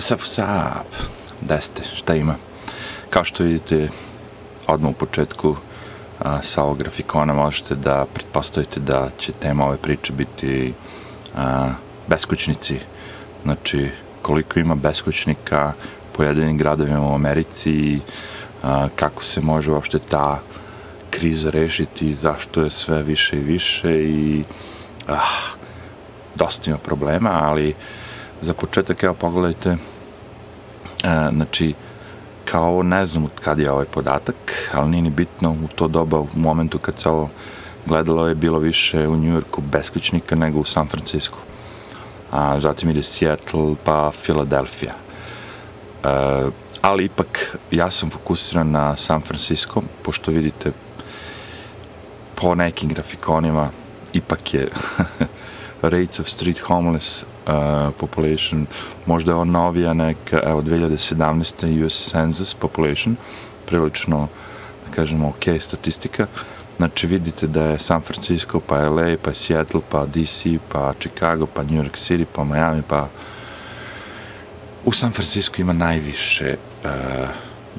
What's up, what's up? Gde ste? Šta ima? Kao što vidite, odmah u početku a, sa ovog grafikona možete da pretpostavite da će tema ove priče biti a, beskućnici. Znači, koliko ima beskućnika po jedinim gradovima u Americi, a, kako se može uopšte ta kriza rešiti, zašto je sve više i više i ah, dosta ima problema, ali za početak, evo pogledajte, e, znači, kao ne znam kad je ovaj podatak, ali nije ni bitno u to doba, u momentu kad se ovo gledalo je bilo više u Njujorku beskućnika nego u San Francisco. A, zatim ide Seattle, pa Philadelphia. E, ali ipak ja sam fokusiran na San Francisco, pošto vidite po nekim grafikonima ipak je rates of street homeless uh, population, možda je on novija neka, evo 2017. US Census population, prilično, da kažemo, ok statistika, znači vidite da je San Francisco, pa LA, pa Seattle, pa DC, pa Chicago, pa New York City, pa Miami, pa u San Francisco ima najviše uh,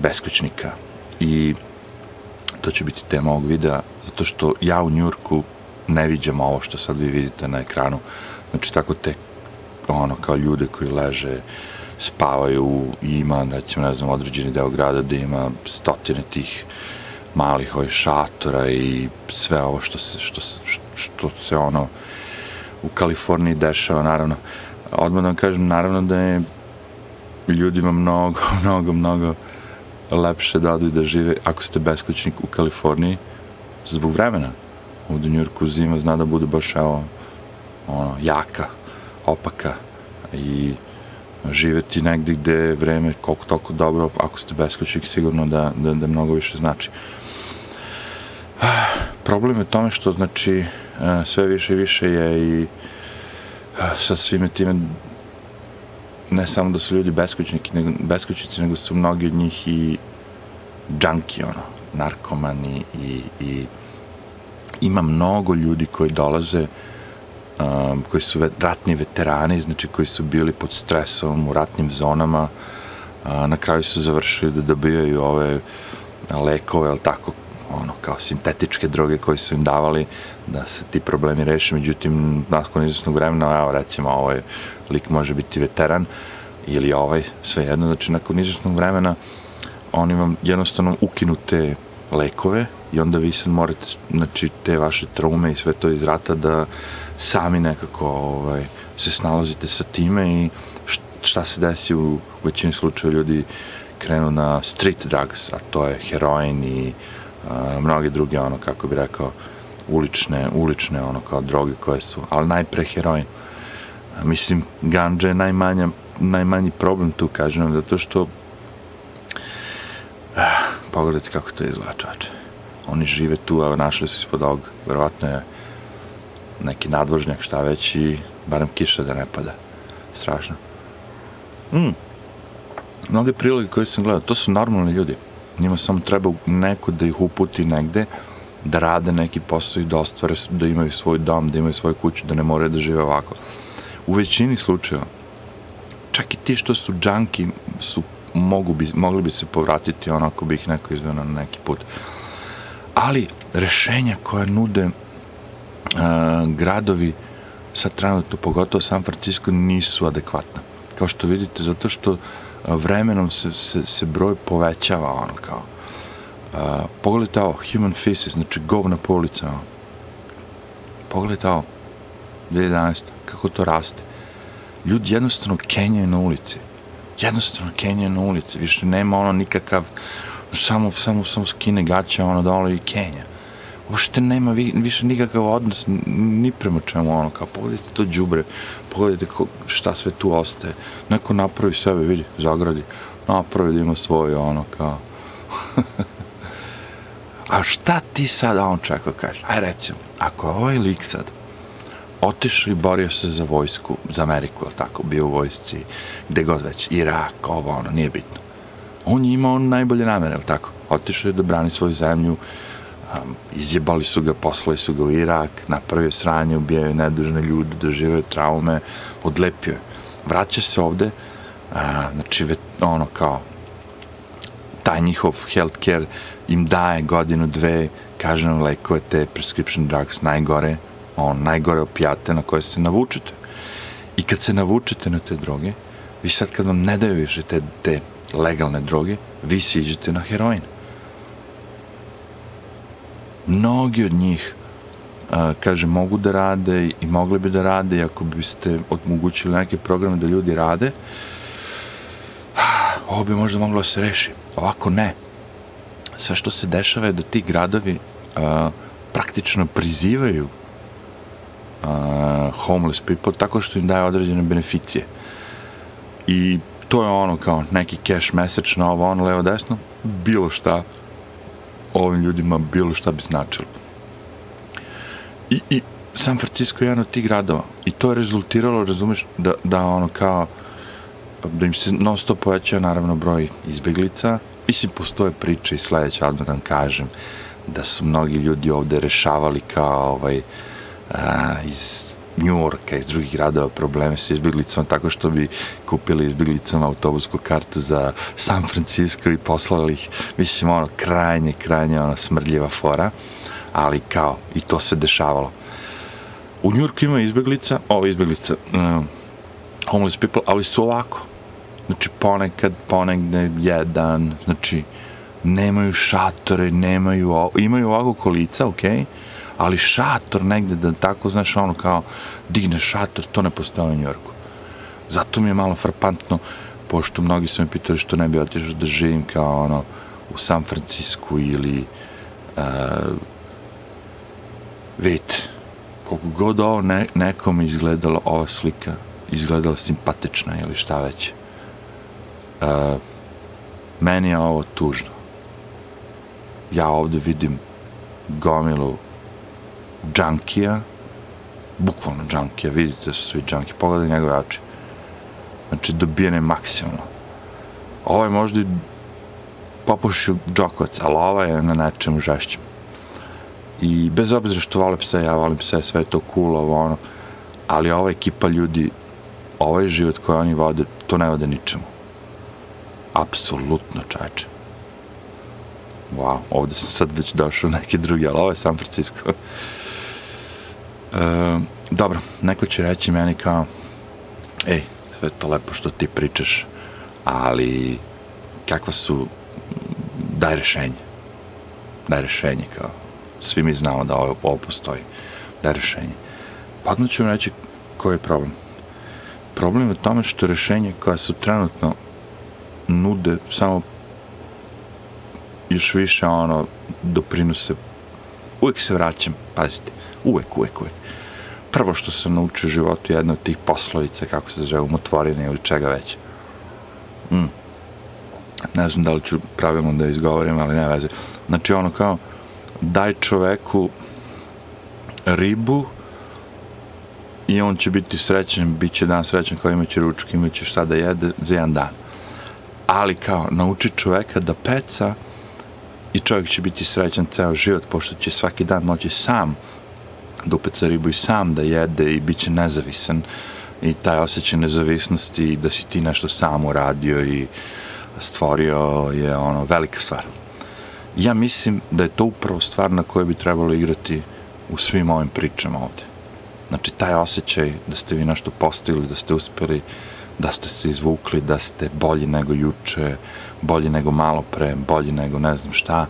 beskućnika i to će biti tema ovog videa, zato što ja u Njurku ne viđam ovo što sad vi vidite na ekranu. Znači, tako te, ono, kao ljude koji leže, spavaju ima, recimo, ne znam, određeni deo grada da ima stotine tih malih ovih šatora i sve ovo što se, što, što se ono u Kaliforniji dešava, naravno. Odmah da vam kažem, naravno da je ljudima mnogo, mnogo, mnogo lepše da odu i da žive ako ste beskućnik u Kaliforniji zbog vremena. Ovde u Njurku zima zna da bude baš evo, ono, jaka, opaka i živeti negde gde je vreme koliko toliko dobro, ako ste beskućnik sigurno da, da, da mnogo više znači. Problem je tome što znači sve više i više je i sa svime time ne samo da su ljudi beskućniki, nego, beskućnici, nego su mnogi od njih i džanki, ono, narkomani i, i ima mnogo ljudi koji dolaze um, koji su ratni veterani, znači koji su bili pod stresom u ratnim zonama, a, na kraju su završili da dobijaju ove lekove, ali tako, ono, kao sintetičke droge koje su im davali da se ti problemi reše, međutim, nakon izvesnog vremena, evo, recimo, ovaj lik može biti veteran, ili ovaj, sve jedno, znači, nakon izvesnog vremena, oni vam jednostavno ukinu te lekove i onda vi sad morate, znači, te vaše traume i sve to iz rata da sami nekako ovaj, se snalazite sa time i šta se desi u većini slučaja ljudi krenu na street drugs, a to je heroin i a, mnoge druge, ono, kako bi rekao, ulične, ulične, ono, kao droge koje su, ali najpre heroin. A, mislim, ganđa je najmanja, najmanji problem tu, kažem, zato što ah, pogledajte kako to izgleda, čoče. Oni žive tu, a našli su ispod ovog, verovatno je neki nadvožnjak, šta već i barem kiša da ne pada. Strašno. Mm. Mnoge priloge koje sam gledao, to su normalni ljudi. Njima samo treba neko da ih uputi negde, da rade neki posao i da ostvare, da imaju svoj dom, da imaju svoju kuću, da ne moraju da žive ovako. U većini slučajeva, čak i ti što su džanki su mogu bi, mogli bi se povratiti onako bi ih neko izveo na neki put. Ali rešenja koja nude a, gradovi sad trenutno, pogotovo San Francisco, nisu adekvatna. Kao što vidite, zato što vremenom se, se, se broj povećava, ono kao. A, pogledajte ovo, human feces, znači govna polica, ono. Pogledajte ovo, 2011. kako to raste. Ljudi jednostavno kenjaju na ulici. Jednostavno kenjaju na ulici. Više nema ono nikakav, samo, samo, samo skine gaća ono dole i kenja uopšte nema vi, više nikakav odnos ni prema čemu, ono, kao, pogledajte to džubre, pogledajte ko, šta sve tu ostaje. Neko napravi sebe, vidi, zagradi, napravi da ima svoje, ono, kao... A šta ti sad, on čeka, kaže, aj recimo, ako ovaj lik sad otišao i borio se za vojsku, za Ameriku, tako, bio u vojsci, gde god već, Irak, ovo, ono, nije bitno. On je imao najbolje namere, tako, otišao je da brani svoju zemlju, um, izjebali su ga, poslali su ga u Irak, napravio sranje, ubijaju nedužne ljude, doživaju traume, odlepio je. Vraća se ovde a, znači, ono, kao, taj njihov healthcare im daje godinu, dve, kaže nam lekove, te prescription drugs, najgore, on, najgore opijate na koje se navučete. I kad se navučete na te droge, vi sad kad vam ne daju više te, te legalne droge, vi siđete na heroin. Mnogi od njih kaže, mogu da rade i mogli bi da rade i ako biste omogućili neke programe da ljudi rade, ovo bi možda moglo da se reši. Ovako ne. Sve što se dešava je da ti gradovi a, praktično prizivaju a, homeless people tako što im daje određene beneficije. I to je ono kao neki cash message na ovo, ono, levo, desno, bilo šta ovim ljudima bilo šta bi značilo. I, i San Francisco je jedan od tih gradova i to je rezultiralo, razumeš, da, da ono kao da im se non stop povećao naravno broj izbeglica. Mislim, postoje priče i sledeće, odmah da vam kažem, da su mnogi ljudi ovde rešavali kao ovaj, a, iz Njurka, iz drugih gradova probleme sa izbjeglicama tako što bi kupili izbjeglicama autobusku kartu za San Francisco i poslali ih, mislim, ono, krajnje, krajnje, ono, smrdljiva fora, ali kao, i to se dešavalo. U Njurku ima izbjeglica, ovo izbjeglica, um, homeless people, ali su ovako, znači ponekad, ponegde jedan, znači, nemaju šatore, nemaju, imaju ovako kolica, okej, okay? Ali šator negde da tako, znaš, ono kao digne šator, to ne postoje u Njorku. Zato mi je malo frapantno, pošto mnogi su me pitali što ne bi otišao da živim kao ono u San Francisku ili uh, vidite, koliko god ovo ne, nekom izgledalo, ova slika izgledala simpatična ili šta već. Uh, meni je ovo tužno. Ja ovde vidim gomilu džankija, bukvalno džankija, vidite da su svi džanki, pogledaj njegove oči. Znači, dobijene maksimalno. Ovaj možda i popušio džokovac, ali ovaj je na nečemu žešćem. I bez obzira što vole pse, ja volim pse, sve je to cool, ovo ono, ali ova ekipa ljudi, ovaj život koji oni vode, to ne vode ničemu. Apsolutno čače. Wow, ovde sam sad već došao neki drugi, ali ovo je San Francisco. E, dobro, neko će reći meni kao, ej, sve to lepo što ti pričaš, ali kakva su, daj rešenje. Daj rešenje, kao, svi mi znamo da ovo, ovo postoji. Daj rešenje. Pa odmah ću vam reći koji je problem. Problem je u tome što rešenje koja su trenutno nude samo još više ono doprinose uvek se vraćam, pazite, uvek, uvek, uvek prvo što sam naučio u životu je jedna od tih poslovica, kako se zove, umotvorine ili čega već. Mm. Ne znam da li ću pravilno da izgovorim, ali ne veze. Znači ono kao, daj čoveku ribu i on će biti srećan, bit će dan srećan kao imaće ručak, imaće šta da jede za jedan dan. Ali kao, nauči čoveka da peca i čovjek će biti srećan ceo život, pošto će svaki dan moći sam da upeca ribu i sam da jede i bit će nezavisan i taj osjećaj nezavisnosti da si ti nešto sam uradio i stvorio je ono velika stvar. Ja mislim da je to upravo stvar na kojoj bi trebalo igrati u svim ovim pričama ovde. Znači, taj osjećaj da ste vi nešto postigli, da ste uspeli, da ste se izvukli, da ste bolji nego juče, bolji nego malo pre, bolji nego ne znam šta,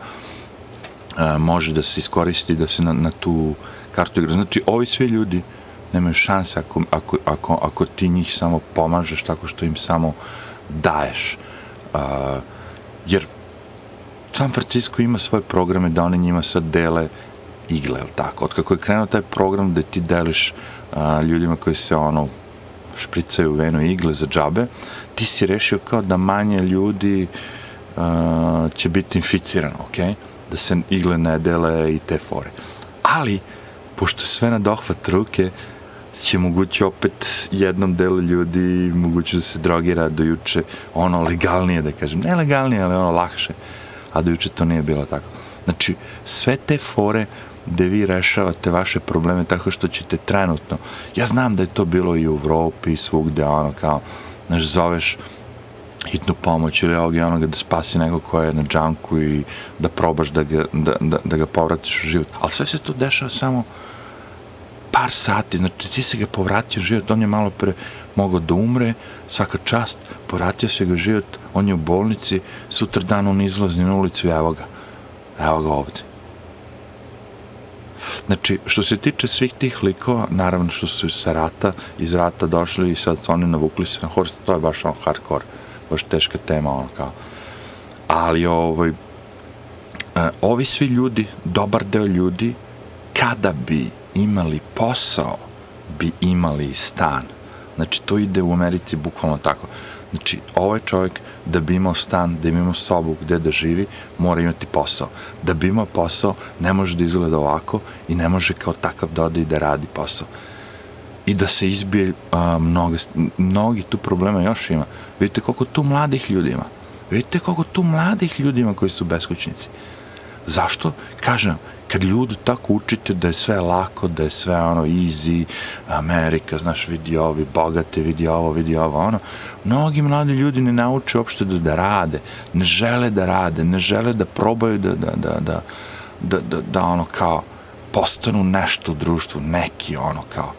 može da se iskoristi da se na, na tu kartu igra. Znači, ovi svi ljudi nemaju šanse ako, ako, ako, ako ti njih samo pomažeš tako što im samo daješ. Uh, jer San Francisco ima svoje programe da oni njima sad dele igle, ili tako? Od kako je krenuo taj program da ti deliš uh, ljudima koji se ono špricaju u venu igle za džabe, ti si rešio kao da manje ljudi uh, će biti inficirano? Okay? Da se igle ne dele i te fore. Ali, pošto sve na dohvat ruke, će moguće opet jednom delu ljudi moguće da se drogira do juče ono legalnije da kažem, ne legalnije ali ono lakše a do juče to nije bilo tako znači sve te fore gde vi rešavate vaše probleme tako što ćete trenutno ja znam da je to bilo i u Evropi i svugde ono kao znaš zoveš hitnu pomoć ili ovog i onoga da spasi nekog ko je na džanku i da probaš da ga, da, da, da ga povratiš u život. Ali sve se to dešava samo par sati, znači ti se ga povratio život, on je malo pre mogao da umre, svaka čast, povratio se ga život, on je u bolnici, sutra dan on izlazi na ulicu evo ga, evo ga ovde. Znači, što se tiče svih tih likova, naravno što su sa rata, iz rata došli i sad oni navukli se na horst, to je baš on hardcore, baš teška tema, ono kao. Ali, ovaj, e, ovi svi ljudi, dobar deo ljudi, kada bi imali posao, bi imali stan. Znači, to ide u Americi bukvalno tako. Znači, ovaj čovjek da bi imao stan, da bi imao sobu gde da živi, mora imati posao. Da bi imao posao, ne može da izgleda ovako i ne može kao takav da ode i da radi posao. I da se izbije a, mnogo, mnogi tu problema još ima. Vidite koliko tu mladih ljudi ima. Vidite koliko tu mladih ljudi ima koji su beskućnici. Zašto? Kažem, kad ljudi tako učite da je sve lako, da je sve ono easy, Amerika, znaš, vidi ovi, bogate, vidi ovo, vidi ovo, ono, mnogi mladi ljudi ne nauče uopšte da, da rade, ne žele da rade, ne žele da probaju da, da, da, da, da, da, da ono kao postanu nešto u društvu, neki ono kao,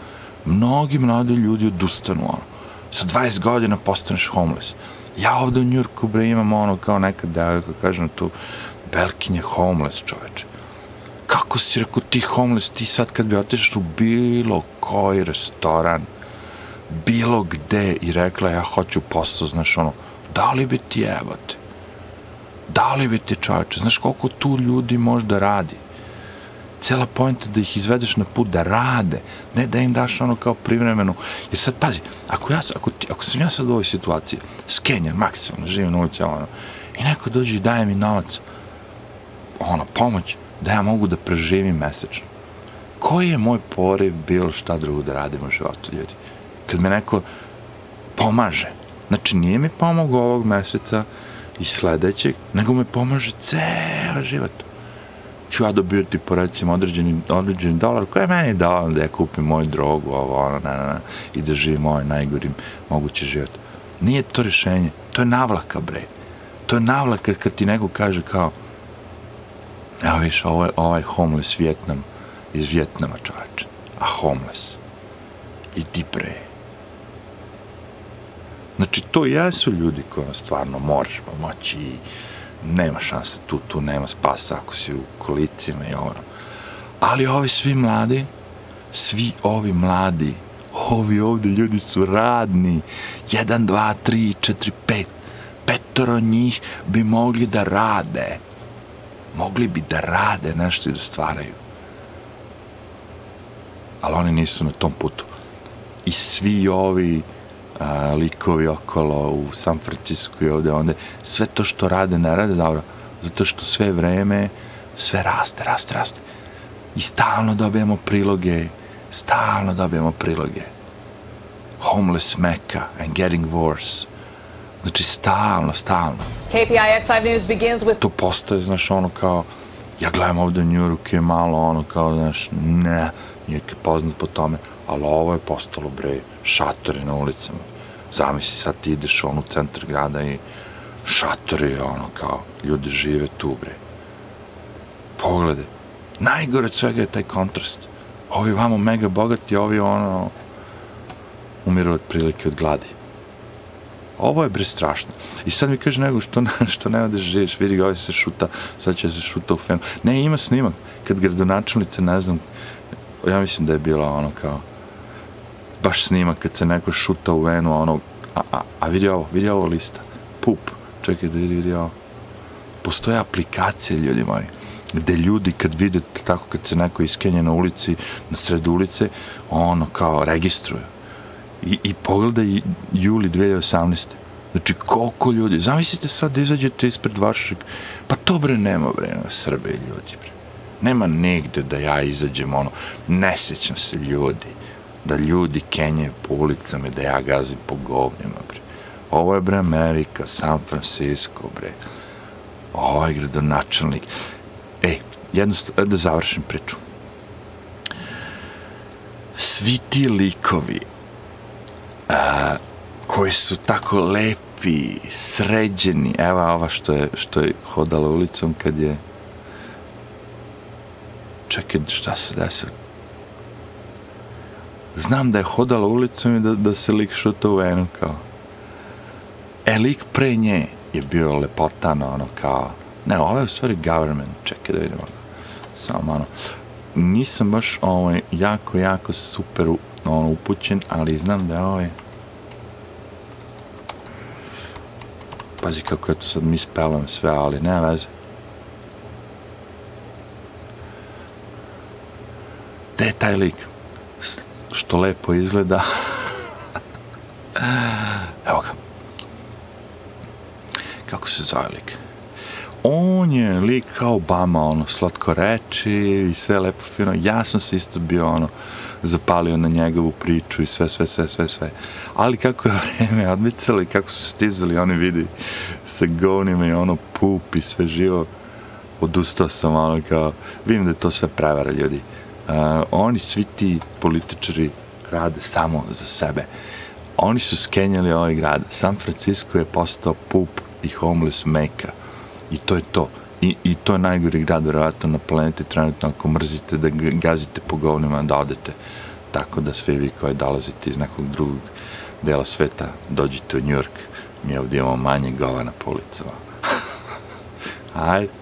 mnogi mladi ljudi odustanu ono, sa 20 godina postaneš homeless. Ja ovde u Njurku, bre, imam ono kao nekad, da, kažem tu, Belkinje homeless čoveče kako si rekao ti homeless, ti sad kad bi otišao u bilo koji restoran, bilo gde i rekla ja hoću posao, znaš ono, da li bi ti jebate? Da li bi ti čovječe? Znaš koliko tu ljudi možda radi? Cela pojenta da ih izvedeš na put da rade, ne da im daš ono kao privremenu. Jer sad, pazi, ako, ja, ako, ti, ako sam ja sad u ovoj situaciji, skenjan, maksimalno, živim na ulici, ono, i neko dođe i daje mi novac, ono, pomoć, da ja mogu da preživim mesečno. Koji je moj poriv bilo šta drugo da radim u životu, ljudi? Kad me neko pomaže. Znači, nije mi pomogao ovog meseca i sledećeg, nego me pomaže ceo život. Ću ja dobijati po recimo određeni, određeni dolar, koji je meni dao da ja kupim moju drogu, ovo, ono, na, na, na, i da živim ovaj najgorim mogući život. Nije to rešenje, to je navlaka, bre. To je navlaka kad ti neko kaže kao, Evo viš, ovo je ovaj homeless Vjetnam iz Vjetnama čovječe. A homeless. I ti pre. Znači, to jesu ljudi koji stvarno moraš pomoći i nema šanse tu, tu nema spasa ako si u kolicima i ono. Ali ovi svi mladi, svi ovi mladi, ovi ovde ljudi su radni. 1, 2, 3, 4, 5. Petoro njih bi mogli da rade mogli bi da rade nešto i da stvaraju. Ali oni nisu na tom putu. I svi ovi a, likovi okolo u San Francisco i ovde, onde, sve to što rade, ne rade dobro, zato što sve vreme, sve raste, raste, raste. I stalno dobijamo priloge, stalno dobijamo priloge. Homeless Mecca and getting worse. Znači, stalno, stalno. KPIX 5 News begins with... To postaje, znaš, ono kao, ja gledam ovde u Njuruk je malo ono kao, znaš, ne, nije poznat po tome, ali ovo je postalo, bre, šatori na ulicama. Zamisli, sad ti ideš on u centar grada i šatori, ono, kao, ljudi žive tu, bre. Pogledaj, najgore od svega je taj kontrast. Ovi vamo mega bogati, ovi ono, umiru od prilike od gladi. Ovo je bre strašno. I sad mi kaže nego što, što nema da živiš, vidi ga, ovaj se šuta, sad će se šuta u fenu. Ne, ima snimak. Kad gradonačelnica, ne znam, ja mislim da je bila ono kao, baš snimak kad se neko šuta u venu, ono, a, a, a vidi ovo, vidi ovo lista. Pup. Čekaj da vidi, vidi ovo. Postoje aplikacije, ljudi moji, gde ljudi kad vide tako kad se neko iskenje na ulici, na sredu ulice, ono kao registruju i, i pogledaj juli 2018. Znači, koliko ljudi, zamislite sad da izađete ispred vašeg, pa to bre nema bre na Srbe ljudi bre. Nema negde da ja izađem ono, ne sećam se ljudi, da ljudi kenje po ulicama da ja gazim po govnima bre. Ovo je bre Amerika, San Francisco bre. Ovo je gradonačelnik. Ej, jednostavno, da završim priču. Svi ti likovi koji su tako lepi, sređeni. Evo ova što je, što je hodala ulicom kad je... Čekaj, šta se desilo? Znam da je hodala ulicom i da, da se lik šuta u venu, kao. E, lik pre nje je bio lepotan, ono, kao... Ne, ovo je u stvari government, čekaj da vidimo. Samo malo. Nisam baš ovaj, jako, jako super ono, upućen, ali znam da je ovaj... Pazi kako ja to sad mi spelujem sve, ali nema veze. Gde je taj lik? Što lepo izgleda. Evo ga. Kako se zove lik? On je lik kao Obama, ono, slatko reči i sve lepo fino. Ja sam se isto bio, ono, zapalio na njegovu priču i sve, sve, sve, sve, sve. Ali kako je vreme odmicalo i kako su stizali oni vidi sa govnima i ono pup i sve živo, odustao sam ono kao, vidim da je to sve prevara ljudi. Uh, oni svi ti političari rade samo za sebe. Oni su skenjali ovaj grad. San Francisco je postao pup i homeless meka. I to je to. I, I to je najgori grad, verovatno, na planeti trenutno, ako mrzite da gazite po govnima, da odete. Tako da svi vi koji dolazite iz nekog drugog dela sveta, dođite u New York. Mi ovdje imamo manje govana po ulicama. Ajde.